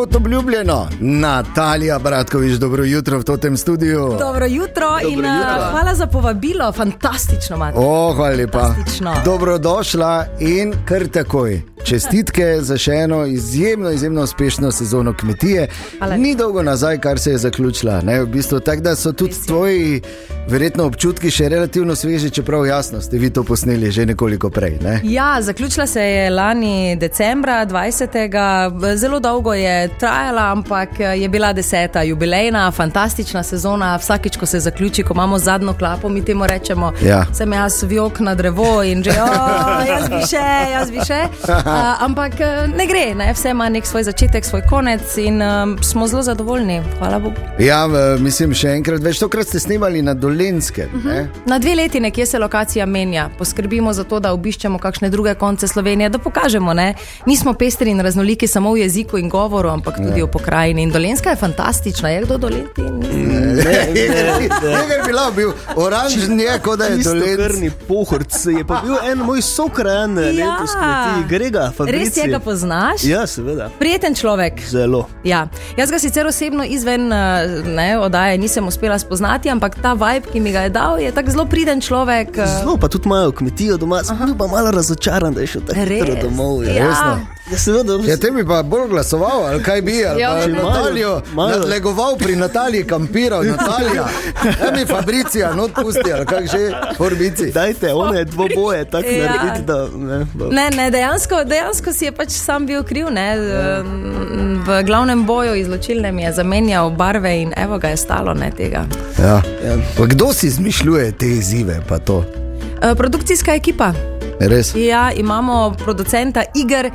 kot obljubljeno, Natalija Bratkovič, dobro jutro v tem studiu. Dobro jutro Dobro in jutro. uh, hvala za povabilo, fantastično imate. O, hvala lepa. Dobrodošla in kar takoj. Čestitke za še eno izjemno, izjemno uspešno sezono kmetije. Hvala Ni dolgo nazaj, kar se je zaključila. Ne? V bistvu, tako da so tudi tvoji verjetno občutki še relativno sveži, čeprav jasno ste vi to posneli že nekoliko prej. Ne? Ja, zaključila se je lani decembra 20. Zelo dolgo je trajala, ampak je bila deseta jubilejna, fantastična sezona. Vsakič, ko se zaključi, ko imamo zadnjo klapo, mi temu rečemo, Ja. sem jaz vjok na drevo in že, "O, jaz bi še, jaz bi še. Uh, ampak eh, ne gre, ne? vse ima nek svoj začetek, svoj konec in um, smo zelo zadovoljni. Hvala Bogu. Ja, v- mislim, še enkrat več. Tokrat ste snimali na Dolenskem. Uh -huh. Na dve leti nekje se lokacija menja, poskrbimo za to, da obiščemo kakšne druge konce Slovenije, da pokažemo, da nismo pestri in raznoliki samo v jeziku in govoru, ampak tudi v pokrajini. In Dolenska je fantastična, je kdo doleti? Nekaj bila, bil oranžni, je kot da je Dolensk. Krni pohorc je pa bil en moj sokrajan Ja. letos, kmetij, Grega, Fabrici. Res je, ga poznaš? Ja, seveda. Prijeten človek. Zelo. Ja. Jaz ga sicer osebno izven eh, ne, oddaje nisem uspela spoznati, ampak ta vibe, ki mi ga je dal, je tako zelo priden človek. eh, Zelo pa tudi imajo kmetijo doma, sem bil pa malo razočaran, da je šel tako hitro domov. Ja. Resno. Ja, seveda. Ja, te bi pa bolj glasoval, ali kaj bi, ali Ja, pa Natalijo malo. nadlegoval pri Nataliji, kampiral Natalija. Ja, mi Fabricija, not pusti, ali kak že, forbici. Dajte, one dvoboje tako Ja. narediti, da ne. bo- Ne, ne, dejansko, dejansko si je pač sam bil kriv. Ne? V glavnem boju izločilnem je zamenjal barve in evo ga je stalo ne, tega. Ja. Pa kdo si izmišljuje te izzive, pa to? E, Produkcijska ekipa. Res. Ja, imamo producenta iger.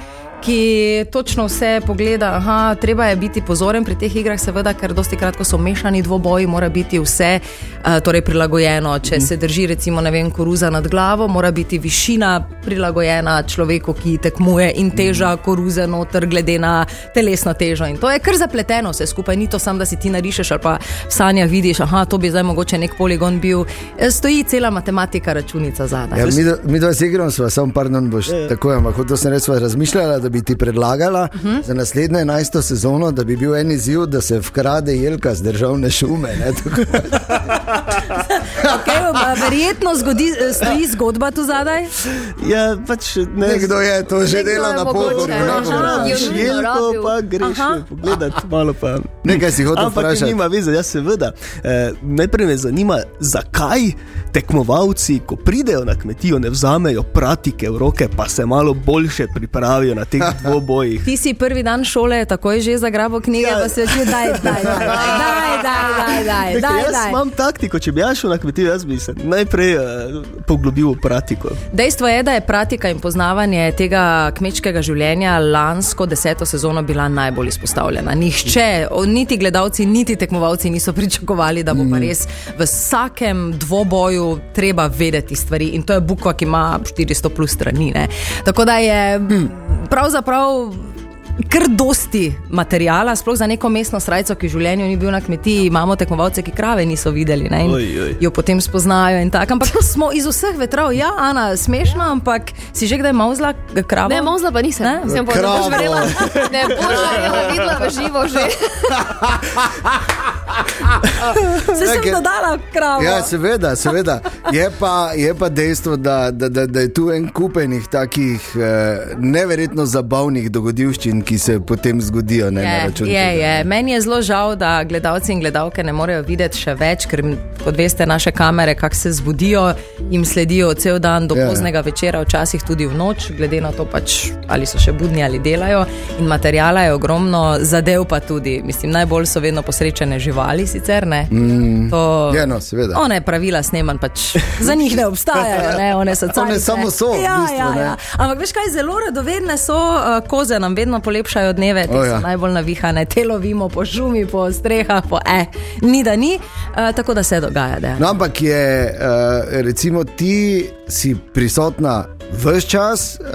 Ki točno vse pogleda, aha, treba je biti pozoren pri teh igrah, seveda, ker dosti krat, ko so mešani dvoboji, mora biti vse uh, torej prilagojeno. Če se drži, recimo, ne vem, koruza nad glavo, mora biti višina prilagojena človeku, ki tekmuje in teža koruze noter, glede na telesno težo. In to je kar zapleteno vse skupaj, ni to samo, da si ti narišeš ali pa v sanjah vidiš, aha, to bi zdaj mogoče nek poligon bil. E, Stoji cela matematika, računica zadaj. Ja, mi, dva- mi dva z igrom sva, samo pardon, boš Ja, ja. tako, ampak hotel sem sva razmišljala, da bi ti predlagala uh -huh. za naslednjo enajsto sezono, da bi bil en izziv, da se vkrade jelka z državne šume. Ne. Okay, verjetno zgodi, stoji zgodba tu zadaj. Ja, pač ne. Nekdo je to že delal je na pohodu. jelko, rabil. pa greš Aha. pogledati malo pa. Nekaj si hotel Ampak vprašati. nima veze, jaz seveda. E, najprej me zanima, zakaj tekmovalci, ko pridejo na kmetijo, ne vzamejo pratike v roke, pa se malo boljše pripravijo na teh dvobojih. Ti si prvi dan šole, takoj že zagrabo knjige, Ja. pa se že daj, daj, daj, daj, daj, daj, daj, daj, jaz daj. imam taktiko, če bi jaz šel na kmetijo, jaz bi se najprej uh, poglobil v pratiko. Dejstvo je, da je pratika in poznavanje tega kmečkega življenja lansko deseto sezono bila najbolj izpostavljena. Nihče, niti gledalci, niti tekmovalci niso pričakovali, da bo pa res v vsakem dvoboju treba vedeti stvari. In to je bukva, ki ima 400 plus strani. Ne. Tako da je pravzaprav. Ker dosti materijala, sploh za neko mestno srajco, ki v življenju ni bil na kmetiji, imamo tekmovalce, ki krave niso videli ne, in Oj, oj. jo potem spoznajo. Ampak smo iz vseh vetrov, ja, Ana, smešno, ampak si že kdaj mauzla kravo? Ne, mozla pa nisem. Ne? Sem pa Kravo. verjela. Ne boš verjela, videla v živo že. Se sem dodala kravo. Ja, seveda, seveda. Je pa, je pa dejstvo, da, da, da, da je tu en kupenih takih eh, neverjetno zabavnih dogodivščin, ki se potem zgodijo ne, Je, račun. je, tega. je. Meni je zelo žal, da gledalci in gledalke ne morejo videti še več, ker, kot veste, naše kamere, kako se zbudijo, jim sledijo cel dan do Ja. poznega večera, včasih tudi v noč, glede na to, pač, ali so še budni ali delajo. In materijala je ogromno, zadev pa tudi. Mislim, najbolj so vedno posrečene živali, sicer ne. Mm. To, Ja, no, seveda. One pravila snemanj pač za njih ne obstajajo, ne? one so carice. One samo so, v Ja, bistvu, ja, ne. ja. Ampak veš kaj, zelo radovedne so uh, koze, nam vedno polepšajo dneve, te oh, ja. so najbolj navihane, te lovimo po šumi, po strehah, po e, ni da ni, uh, tako da se dogaja. Da. No, ampak je, uh, recimo, ti si prisotna Ves čas, uh,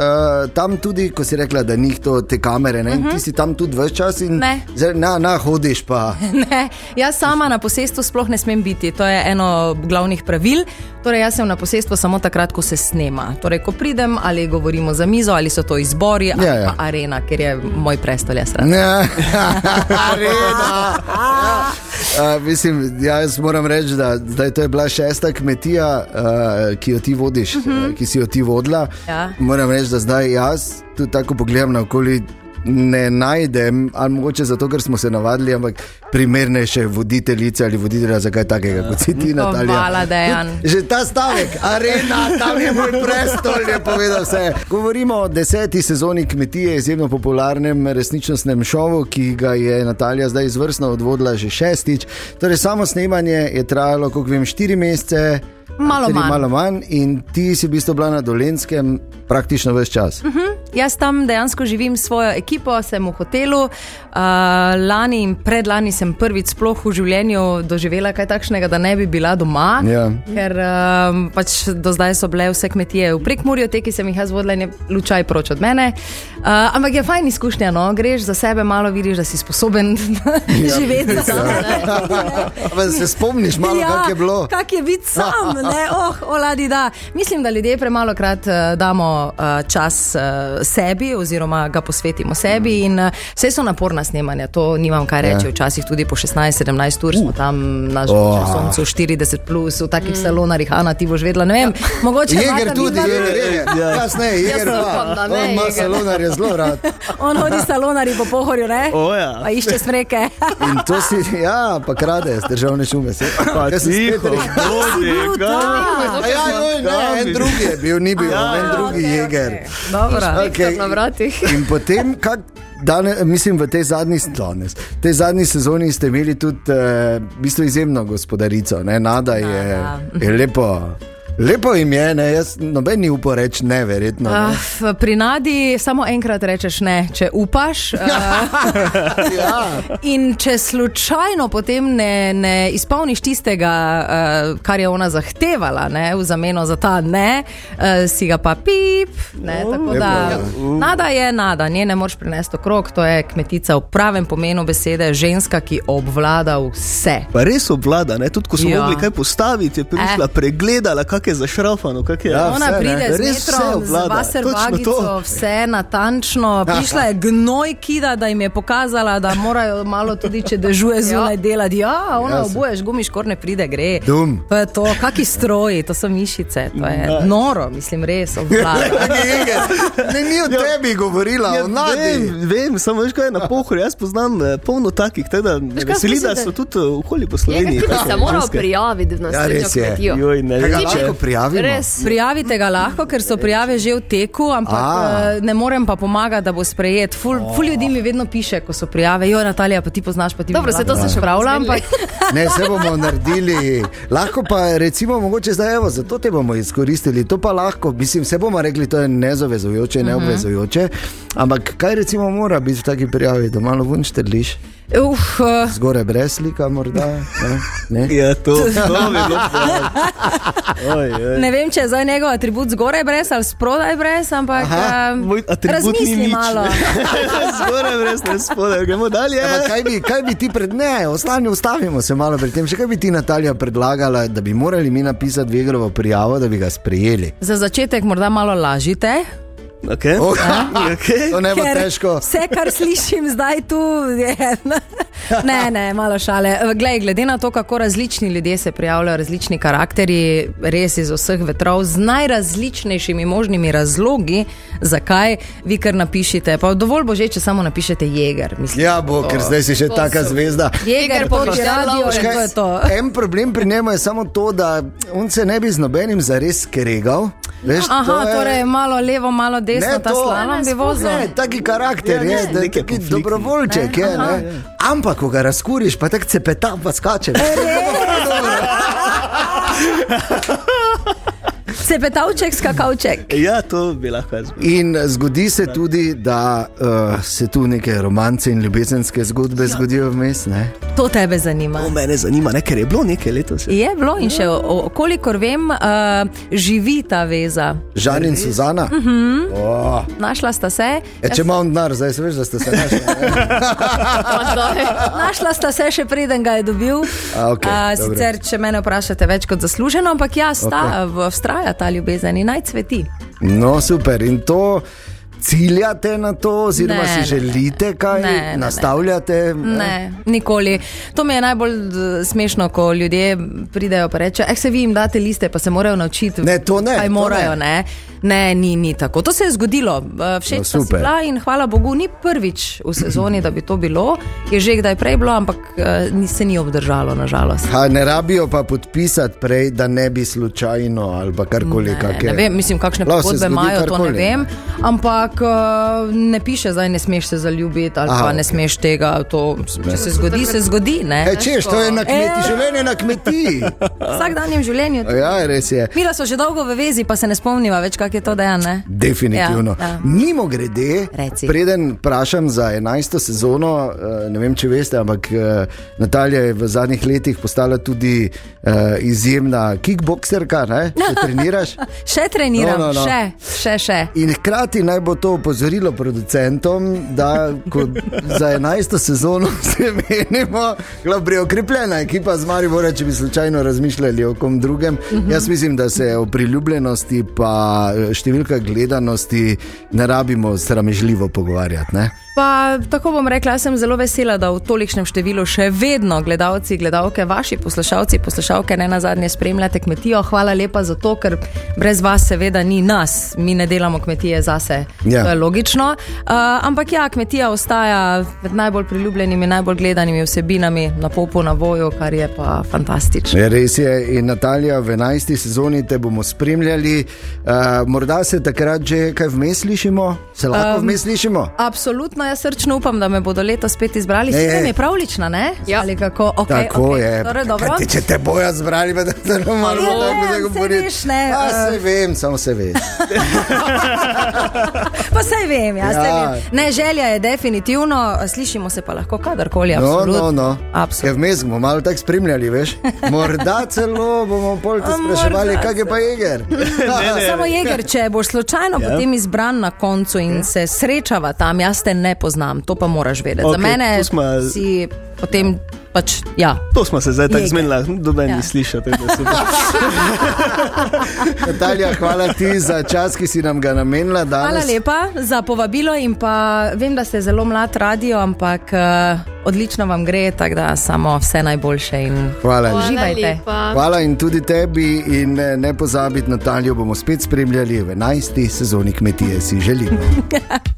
tam tudi, ko si rekla, da ni to te kamere, ne, uh -huh. ti si tam tudi ves čas in Mhm. Ne. zdaj, na, na hodiš pa. Ne, jaz sama na posestvu sploh ne smem biti. To je eno glavnih pravil. Torej, jaz sem na posestvu samo takrat, ko se snema. Torej, ko pridem ali govorimo za mizo, ali so to izbori, ali Ja, ja. pa arena, ker je moj prestol jaz rad. Ne, arena. Uh, mislim, ja, jaz moram reči, da zdaj to je bila šesta kmetija, uh, ki jo ti vodiš, uh -huh. uh, ki si jo ti vodila. Ja. Moram reči, da zdaj jaz tudi tako pogledam naokoli. Ne najdem, ali mogoče zato, ker smo se navadili, ampak primernejše voditeljice ali voditelja za kaj takega, kot si ti, Natalija. hvala, Dejan. Tudi Že ta stavek, arena, tam je moj prestol, je povedal vse. Govorimo o deseti sezoni kmetije, izjemno popularnem resničnostnem šovu, ki ga je Natalija zdaj izvrstno odvodila že šestič. Torej, samo snemanje je trajalo, kot vem, štiri mesece. Malo manj. malo manj, in ti si v bistvu bila na Dolenskem praktično vse čas. Jaz tam dejansko živim s svojo ekipo, sem v hotelu. Uh, lani in predlani sem prvič sploh v življenju doživela kaj takšnega, da ne bi bila doma. Ja. Ker um, pač do zdaj so bile vse kmetije v prekmurju, te, ki sem jih jaz vodila, je lučaj proč od mene. Uh, ampak je fajn izkušnja, no? greš za sebe, malo vidiš, da si sposoben ja. živeti sam. Ampak se spomniš malo, ja, kako je bilo. Kak je biti sam, ne, oh, oladi da. Mislim, da ljudje premalo krat uh, damo uh, čas uh, sebi, oziroma ga posvetimo sebi. In uh, vse so naporna snemanja, to nimam kaj reči. Ja. Včasih tudi po 16-17 ur smo tam na Oh. oh. soncu 40, plus, v takih mm. salonarjih, Ana, ti boš vedela. Ne vem, mogoče Jeger imata tudi, vidva- jeger, jeger. Ja. Kasneje, jeger upam, da pa. ne, On ima Jeger. salonar, je zelo rad. On hodi salonari po pohorju, ne? O, ja. Pa išče smreke. In to si, ja, pa krade z državne šume. Se, Pa spet tiho, A Ja, joj, ne, en drugi je bil, ni bil, Ja, en ja, drugi jeger. Dobro. Okej. na vratih. In potem, kak, dane, mislim, v tej zadnji, danes, tej zadnji sezoni ste imeli tudi uh, v bistvu izjemno gospodarico. Ne? Nada je, je lepo. Lepo jim je, ne? jaz noben ni upal reči ne, verjetno. Ne? Uh, pri Nadi samo enkrat rečeš ne, če upaš. Uh, Ja. in če slučajno potem ne, ne izpolniš tistega, uh, kar je ona zahtevala, ne, v zameno za ta ne, uh, si ga pa pip. Ne, tako da, lepo, nada je nada, nje ne moreš prenesti okrog, to je kmetica v pravem pomenu besede, ženska, ki obvlada vse. Pa res obvlada, ne? tudi ko smo Ja. mogli kaj postaviti, je prišla, eh. pregledala, kak je zašrafano, kak je. Ja, Ona vse, ne. pride z Res vse metrom, z to. vse natančno. Prišla je gnoj kida, da jim je pokazala, da morajo malo tudi, če dežuje zunaj delati. Ja, ona Ja, ja, obuješ gumiškor ne pride, gre. Dum. To je to, kaki stroji, to so mišice, to je noro, mislim, res obvlada. Ne, ni o tebi govorila, Ja, o nadi. vem, vem, samo veš kaj je na pohorju. Jaz poznam eh, polno takih, tako da me kaj, veseli, da so tudi eh, okoli po Sloveniji. Take se moral prijaviti v Ja, naslednjo je. kmetijo. Joj, ne vem, če. Lahko prijavimo? Res. Prijavite ga lahko, ker so prijave že v teku, ampak A. uh, ne morem pa pomagati, da bo sprejet. Ful, ful ljudi mi vedno piše, ko so prijave. Jo, Natalija, pa ti poznaš, pa ti Dobro, se to se še spravila, pozmenili. ampak Ne, se bomo naredili. Lahko pa recimo, mogoče zdaj, evo, zato te bomo izkoristili. To pa lahko, mislim, se bomo rekli, to je nezavezujoče, neobvezujoče. Ampak kaj recimo mora biti v taki prijavi, da malo vun štrliš, uf, uh, zgoraj brez slika, morda. Ne? Ne? Ja, to, to bi bilo. Oj, oj. Ne vem, če je zdaj njegov atribut zgoraj brez ali spodaj brez, ampak Aha, um, razmisli malo. Zgoraj brez ne spodaj, gremo dalje. Ja, pa kaj, bi, kaj bi ti pred ne, ostani, ustavimo se malo pri tem. Še kaj bi ti, Natalija, predlagala, da bi morali mi napisati Vegrovo prijavo, da bi ga sprejeli? Za začetek morda malo lažite. Okay. Oh, Okay. to ne bo ker težko. Vse, kar slišim zdaj tu, je. Ne, ne, malo šale. Glej, glede na to, kako različni ljudje se prijavljajo, različni karakteri, res iz vseh vetrov, z najrazličnejšimi možnimi razlogi, zakaj vi kar napišete. Pa dovolj bo že, če samo napišete jeger. Mislim. Ja, bo, ker zdaj si še taka zvezda. Jeger, Jeger po pošlje radio, lovec. in to je to. En problem pri njemu je samo to, da on se ne bi z nobenim zares skregal. Veš, to Aha, je- torej malo levo, malo desno, ta slalom bi vozil. Ne, taki karakter Ja, je, ne, da je taki dobrovoljček. Je, ne. Ampak, ko ga razkuriš, pa tako cepeta, pa skače. Cepetavček, skakavček. Ja, to bi lahko jaz bil. In zgodi se tudi, da uh, se tu neke romance in ljubezenske zgodbe zgodijo vmes. Ne? To tebe zanima. To mene zanima, ne, ker je bilo nekaj letos. Je bilo in še, o, kolikor vem, uh, živi ta veza. Žan in Suzana. Uh Mhm. -huh. oh. Našla sta se. e, če imam denar, zdaj se veš, da ste se našli. Našla sta se še preden ga je dobil. A, okej, A, dobro. sicer, če me vprašate, več kot zasluženo, ampak ja, sta okay. Ta ljubezen in naj cveti. No, super. In to ciljate na to, oziroma Ne, si ne, želite kaj, Ne, ne, ne. nastavljate? Ne, nikoli. To mi je najbolj smešno, ko ljudje pridejo in rečejo: Eh, se vi jim date liste, pa se morajo naučiti. Ne, to ne, Kaj to morajo, ne. ne. ne, ni, ni tako. To se je zgodilo. Eh, Všeč No, super. bila in hvala Bogu, ni prvič v sezoni, da bi to bilo. Je že kdaj prej bilo, ampak ni- se ni obdržalo, nažalost. Ha, ne rabijo pa podpisati prej, da ne bi slučajno ali karkoli. Ne, ne vem, mislim, kakšne pogodbe imajo, to ne vem. Ampak uh, ne piše, zdaj ne smeš se zaljubiti ali Aha, pa ne smeš tega. To, če se zgodi, se zgodi. Ne? Kaj češ, to je na kmetiji, E. življenje na kmetiji. V vsakdanjem življenju. Ja, res je. Mi smo že dolgo v vezi, pa se ne spomniva več, kako je to dejanje. Definitivno. Ja, ja. Mimo grede, Reci. preden vprašam za 11. sezono, eh, ne vem, če veste, ampak eh, Natalija je v zadnjih letih postala tudi izjemna kickboxerka. ne? Še treniraš? Še treniram, No, no, no. še, še, še. In hkrati naj bo to opozorilo producentom, da za 11. sezono se menimo, da je okrepljena ekipa z Maribora, če bi slučajno razmišljali o kom drugem. Uh -huh. Jaz mislim, da se o priljubljenosti pa eh, številka gledanosti ne rabimo sramežljivo pogovarjati. Ne? Pa tako bom rekla, sem zelo vesela, da v tolikšnem številu še vedno gledalci, gledalke, vaši poslušalci, poslušalke ne na zadnje spremljate kmetijo. Hvala lepa za to, ker brez vas seveda ni nas, mi ne delamo kmetije zase. Ja. To je logično. Uh, ampak ja, kmetija ostaja med najbolj priljubljenimi, najbolj gledanimi vsebinami na popu, na voju, kar je pa fantastično. Ja, res je, in Natalija, v 11. sezoni te bomo spremljali. Uh, morda se takrat že kaj vmes slišimo, se lahko um, vmes slišimo. Absolutno, jaz srčno upam, da me bodo letos spet izbrali. Ne, ne. je pravlična, ne? Ja. Ali kako? Okay, Tako okay. je. Torej, dobro. Kajti, če te bojo zbrali, da te ne moreš tako govoriti. veš, ne, A, eh. se vem, samo se veš. Pa saj vem, jaz Ja. ja. vem. Ne, želja je definitivno, slišimo se pa lahko kadarkoli. No, no, no. Absolutno. Ja, vmes bomo malo tako spremljali, veš. Morda celo bomo pol te A, spraševali, kak je pa jeger. Samo jeger, če boš slučajno ja. potem izbran na koncu in ja. se srečava tam, jaz te ne poznam, to pa moraš vedeti. Okay, Za mene smo- si potem pač ja. To smo se zdaj tako zmenili, da Ja. ni slišati. da se- Natalija, hvala ti za čas, ki si nam ga namenila danes. Hvala lepa za povabilo in pa vem, da ste zelo mlad radio, ampak uh, odlično vam gre, tako da samo vse najboljše in Hvala. Uživajte. lepa. Hvala in tudi tebi, in eh, ne pozabiti, Natalijo bomo spet spremljali v 11. sezoni kmetije, si želimo.